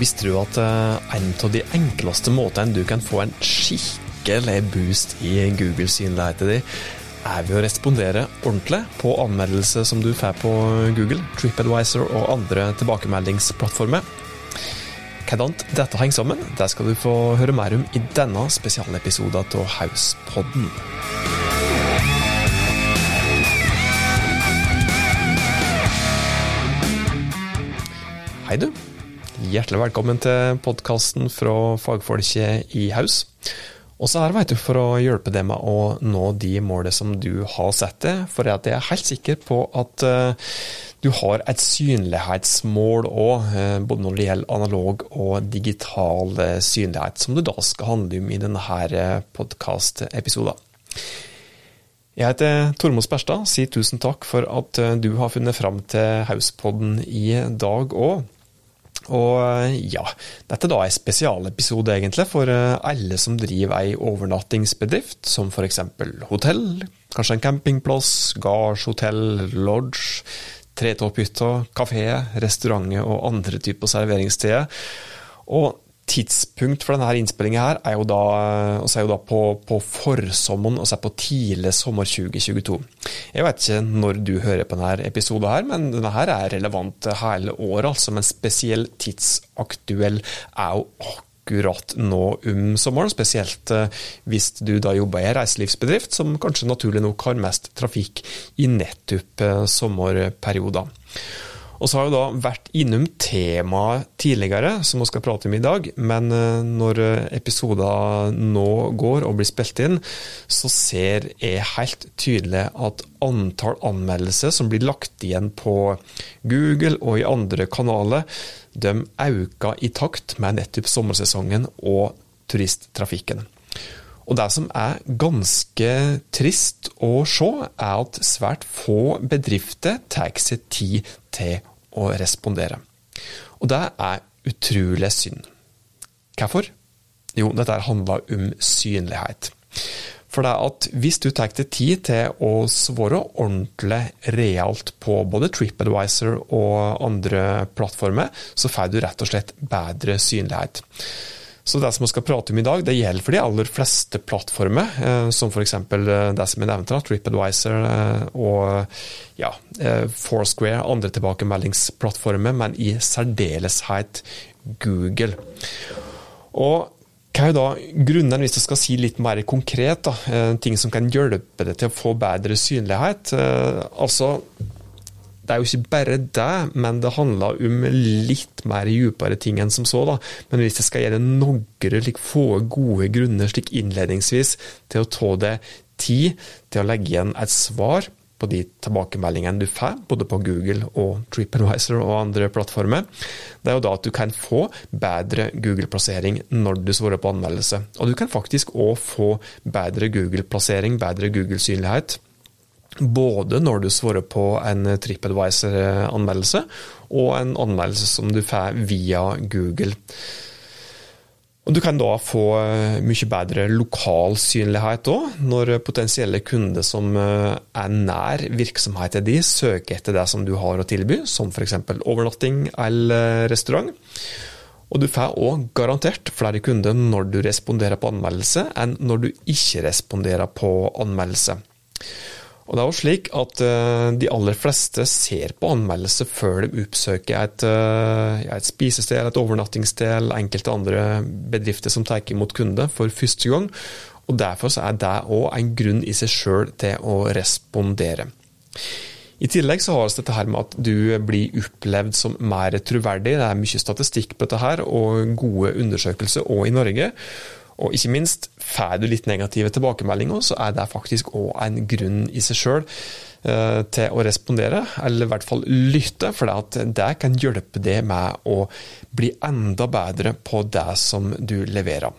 Visste du at eh, en av de enkleste måtene du kan få en skikkelig boost i Google-synligheten din, er ved å respondere ordentlig på anmeldelser som du får på Google, TripAdvisor og andre tilbakemeldingsplattformer? Hvordan dette henger sammen, det skal du få høre mer om i denne spesialepisoden av Hauspodden. Hei, du. Hjertelig velkommen til podkasten fra fagfolket i Haus. Og så her, vet du, for å hjelpe deg med å nå de målene som du har satt deg. For jeg er helt sikker på at uh, du har et synlighetsmål òg, eh, både når det gjelder analog og digital uh, synlighet, som det da skal handle om i denne podkastepisoden. Jeg heter Tormod Sperstad, sier tusen takk for at du har funnet fram til Hauspodden i dag òg. Og eh, ja, dette er da en spesialepisode egentlig for eh, alle som driver ei overnattingsbedrift, som f.eks. hotell, kanskje en campingplass, gardshotell, lodge, tretopphytta, kafé, restauranter og andre typer serveringssteder. Og tidspunkt for denne innspillinga er jo da, er jo da på, på forsommeren, er på tidlig sommer 2022. Jeg vet ikke når du hører på denne episoden her, men denne her er relevant hele året, altså, men spesielt tidsaktuell er jo akkurat nå om sommeren, spesielt eh, hvis du da jobber i en reiselivsbedrift som kanskje naturlig nok har mest trafikk i nettopp eh, sommerperioder. Og så har vi da vært innom temaet tidligere, som vi skal prate om i dag. Men eh, når episoder nå går og blir spilt inn, så ser jeg helt tydelig at antall anmeldelser som blir lagt igjen på Google og i andre kanaler, de øker i takt med nettopp sommersesongen og turisttrafikken. Og det som er ganske trist å se, er at svært få bedrifter tar seg tid til å respondere. Og det er utrolig synd. Hvorfor? Jo, dette handler om synlighet. For det er at hvis du tar deg tid til å svare ordentlig realt på både TripAdvisor og andre plattformer, så får du rett og slett bedre synlighet. Så det som vi skal prate om i dag, det gjelder for de aller fleste plattformer, eh, som f.eks. Eh, det som jeg nevnte, TripAdvisor eh, og ja, Foursquare, andre tilbakemeldingsplattformer, men i særdeleshet Google. Og hva er da grunnen, hvis jeg skal si litt mer konkret, da, ting som kan hjelpe deg til å få bedre synlighet? Altså, det er jo ikke bare det, men det handler om litt mer dypere ting enn som så. da. Men hvis jeg skal gjøre noen like få gode grunner slik innledningsvis til å ta det tid til å legge igjen et svar på de tilbakemeldingene du får, både på Google og TripAdvisor og andre plattformer, det er jo da at du kan få bedre Google-plassering når du svarer på anmeldelse. Og du kan faktisk òg få bedre Google-plassering, bedre Google-synlighet både når du svarer på en TripAdvisor-anmeldelse, og en anmeldelse som du får via Google. Og Du kan da få eh, mye bedre lokal synlighet òg, når potensielle kunder som eh, er nær virksomheten din, søker etter det som du har å tilby, som f.eks. overnatting eller restaurant. Og du får òg garantert flere kunder når du responderer på anmeldelse, enn når du ikke responderer på anmeldelse. Og det er jo slik at uh, de aller fleste ser på anmeldelse før de oppsøker et, uh, et spisested, et overnattingssted eller enkelte andre bedrifter som tar imot kunder for første gang. Og Derfor er det òg en grunn i seg sjøl til å respondere. I tillegg så har vi dette her med at du blir opplevd som mer troverdig. Det er mye statistikk på dette her, og gode undersøkelser òg i Norge. Og ikke minst, får du litt negative tilbakemeldinger, så er det faktisk òg en grunn i seg sjøl eh, til å respondere, eller i hvert fall lytte, for det kan hjelpe deg med å bli enda bedre på det som du leverer.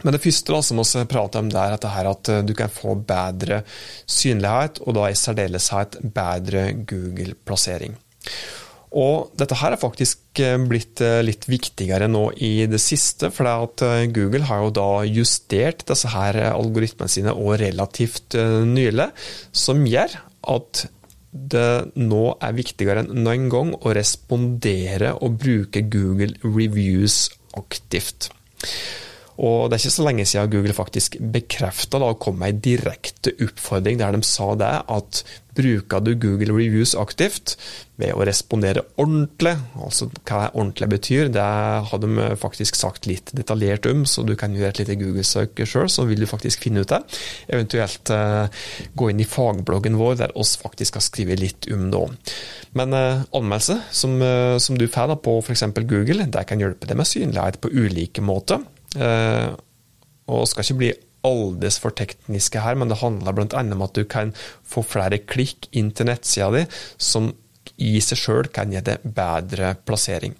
Men det første da, som vi prater om, det er at du kan få bedre synlighet, og da i særdeleshet bedre Google-plassering. Og dette her er faktisk eh, blitt eh, litt viktigere nå i det siste, for det at eh, Google har jo da justert disse her algoritmene sine og relativt nylig, som gjør at det nå er viktigere enn noen gang å respondere og bruke Google Reviews aktivt. Og det er ikke så lenge siden Google faktisk bekrefta og kom med en direkte oppfordring der de sa det, at bruker du Google Reviews aktivt ved å respondere ordentlig, altså hva ordentlig betyr, det har de faktisk sagt litt detaljert om, så du kan gjøre et lite Google-søk sjøl, så vil du faktisk finne ut det. Eventuelt eh, gå inn i fagbloggen vår, der oss faktisk har skrevet litt om det òg. Men eh, anmeldelse, som, eh, som, du får på f.eks. Google, det kan hjelpe deg med synlighet på ulike måter. Eh, og skal ikke bli aldeles for tekniske her, men det handler bl.a. om at du kan få flere klikk inn til nettsida di, som i seg sjøl kan gi deg bedre plassering.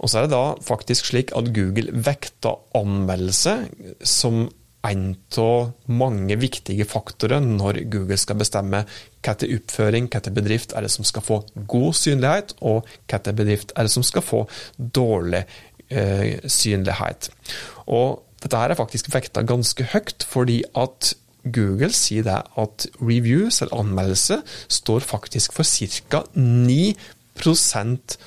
Og så er det da faktisk slik at Google vekter anmeldelse som en av mange viktige faktorer når Google skal bestemme hvilken oppføring, hvilken bedrift er det som skal få god synlighet, og hvilken bedrift er det som skal få dårlig eh, synlighet. Og dette her er faktisk vekta ganske høyt, fordi at Google sier det at reviews, eller anmeldelse, står faktisk for ca. 9%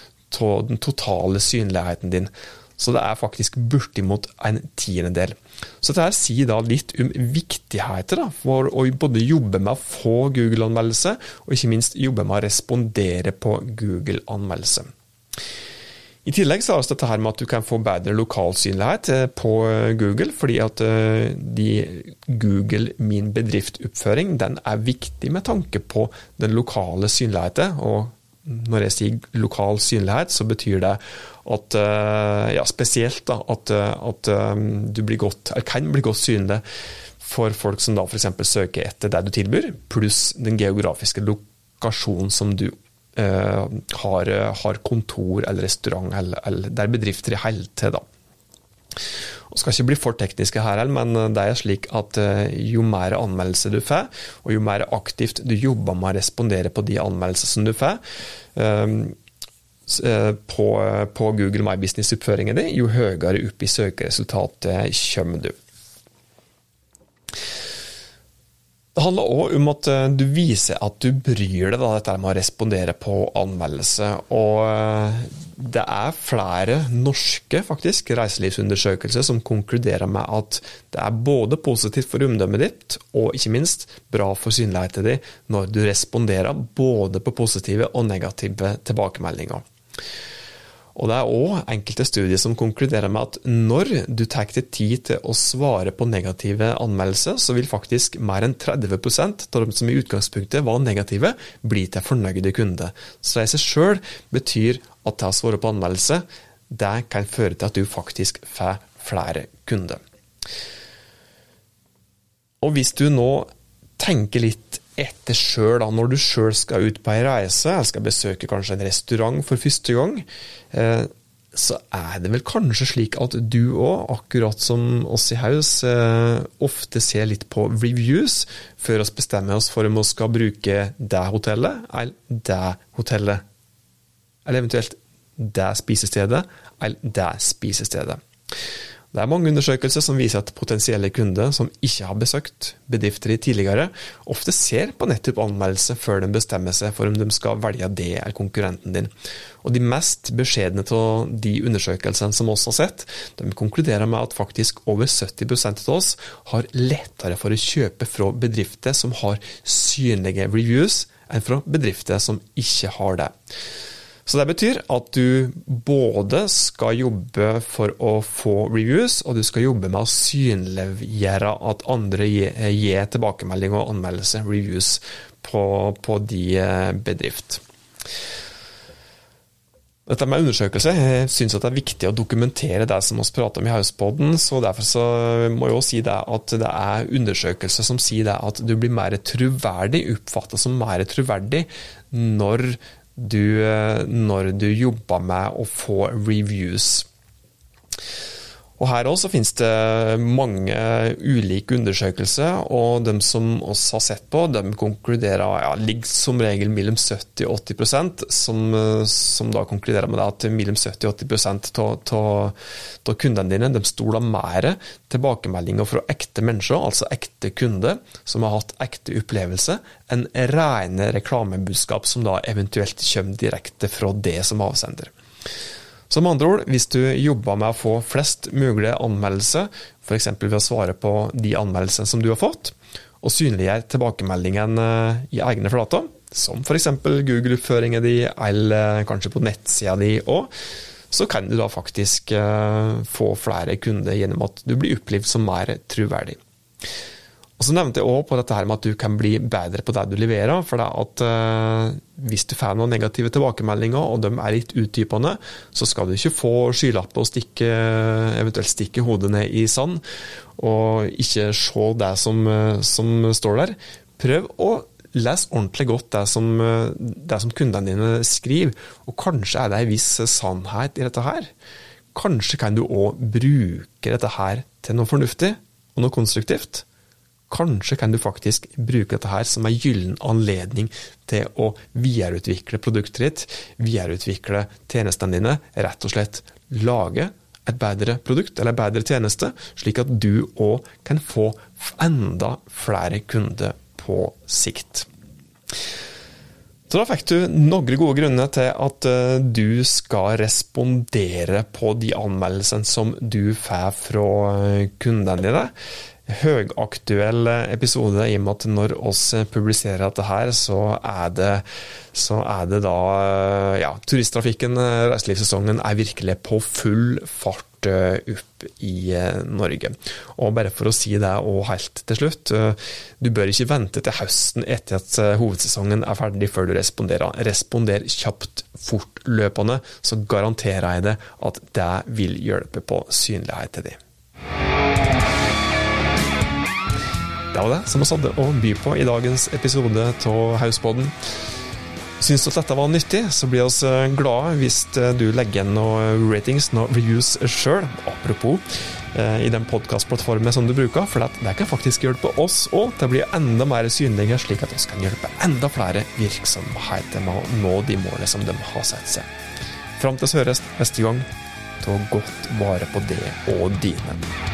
av den totale synligheten din. Så det er faktisk bortimot en tiendedel. Så dette sier da litt om viktigheten for å både jobbe med å få Google-anmeldelse, og ikke minst jobbe med å respondere på Google-anmeldelse. I tillegg så er det dette her med at du kan få bedre lokalsynlighet eh, på eh, Google, fordi at eh, Google Min bedrift-oppføring den er viktig med tanke på den lokale synligheten. og når jeg sier lokal synlighet, så betyr det at ja, spesielt da, at, at du godt, kan bli godt synlig for folk som da f.eks. søker etter det du tilbyr, pluss den geografiske lokasjonen som du har, har, kontor eller restaurant, eller, eller der bedrifter holder til. da. Og skal ikke bli for tekniske her, men det er slik at eh, jo mer anmeldelser du får, og jo mer aktivt du jobber med å respondere på de anmeldelsene du får, eh, på, på Google My Business-oppføringen din, jo høyere opp i søkeresultatet kommer du. Det handler òg om at eh, du viser at du bryr deg, da, dette med å respondere på anmeldelse. Og eh, det er flere norske faktisk, reiselivsundersøkelser som konkluderer med at det er både positivt for omdømmet ditt, og ikke minst bra for synligheten din når du responderer både på positive og negative tilbakemeldinger. Og det er òg enkelte studier som konkluderer med at når du tar deg tid til å svare på negative anmeldelser, så vil faktisk mer enn 30% av dem som i utgangspunktet var negative, bli til fornøyde kunder. Så det i seg sjøl betyr at det å svare på anmeldelse, det kan føre til at du faktisk får flere kunder. Og hvis du nå tenker litt etter sjøl, når du sjøl skal ut på ei reise, eller skal besøke kanskje en restaurant for første gang, eh, så er det vel kanskje slik at du òg, akkurat som oss i Haus, eh, ofte ser litt på reviews før vi bestemmer oss for om vi skal bruke det hotellet eller det hotellet. Eller eventuelt det spisestedet eller det spisestedet. Det er mange undersøkelser som viser at potensielle kunder som ikke har besøkt bedrifter tidligere, ofte ser på nettopp anmeldelse før de bestemmer seg for om de skal velge det eller konkurrenten din. Og De mest beskjedne av de undersøkelsene som oss har sett, de konkluderer med at faktisk over 70% av oss har lettere for å kjøpe fra bedrifter som har synlige reviews, enn fra bedrifter som ikke har det. Så det betyr at du både skal jobbe for å få reviews, og du skal jobbe med å synliggjøre at andre gir tilbakemelding og anmeldelse, reviews, på, på de eh, bedrift. Dette med undersøkelse, jeg syns det er viktig å dokumentere det som vi prater om i Hauspodden. så Derfor så må jeg også si det at det er undersøkelser som sier at du blir mer troverdig, oppfattet som mer troverdig når du, eh, når du jobber med å få reviews. Og Her også finnes det mange ulike undersøkelser, og de som oss har sett på, de konkluderer ja, ligger som regel mellom 70 og 80% som, som da konkluderer med at mellom 70 og 80% av kundene dine de stoler mer tilbakemeldinger fra ekte mennesker, altså ekte kunder, som har hatt ekte opplevelse, enn rene reklamebudskap som da eventuelt kommer direkte fra det som avsender. Så med andre ord, hvis du jobber med å få flest mulig anmeldelser, f.eks. ved å svare på de anmeldelsene som du har fått, og synliggjøre tilbakemeldingen eh, i egne flater, som f.eks. Google-oppføringen din, eller kanskje på nettsida di òg, så kan du da faktisk eh, få flere kunder gjennom at du blir opplevd som mer troverdig. Og Så nevnte jeg også på dette her med at du kan bli bedre på det du leverer. for det at eh, Hvis du får noen negative tilbakemeldinger, og de er litt utdypende, så skal du ikke få skylappet og stikke, eventuelt stikke hodet ned i sand, og ikke se det som, som står der. Prøv å lese ordentlig godt det som, det som kundene dine skriver, og kanskje er det en viss sannhet i dette her. Kanskje kan du òg bruke dette her til noe fornuftig og noe konstruktivt. Kanskje kan du faktisk bruke dette her som en gyllen anledning til å videreutvikle produktet ditt, videreutvikle tjenestene dine, rett og slett lage et bedre produkt eller bedre tjeneste, slik at du òg kan få enda flere kunder på sikt. Så da fikk du noen gode grunner til at eh, du skal respondere på de anmeldelsene som du får fra eh, kundene dine høgaktuell episode i og med at når oss publiserer dette her, så er det, så er det da Ja, turisttrafikken, reiselivssesongen, er virkelig på full fart eh, opp i eh, Norge. Og bare for å si det og helt til slutt, eh, du bør ikke vente til høsten etter at hovedsesongen er ferdig før du responderer. Responder kjapt, fortløpende, så garanterer jeg det at det vil hjelpe på synligheten din. Det var det som vi hadde å by på i dagens episode av Hausboden. Syns du at dette var nyttig, så blir vi eh, glade hvis eh, du legger igjen noen ratings, noen reviews sjøl. Apropos eh, i den podkastplattformen som du bruker, for det kan faktisk hjelpe oss òg til å bli enda mer synlige, slik at vi kan hjelpe enda flere virksomheter med å nå de målene som de har satt seg. Fram til høres neste gang, ta godt vare på det og dine.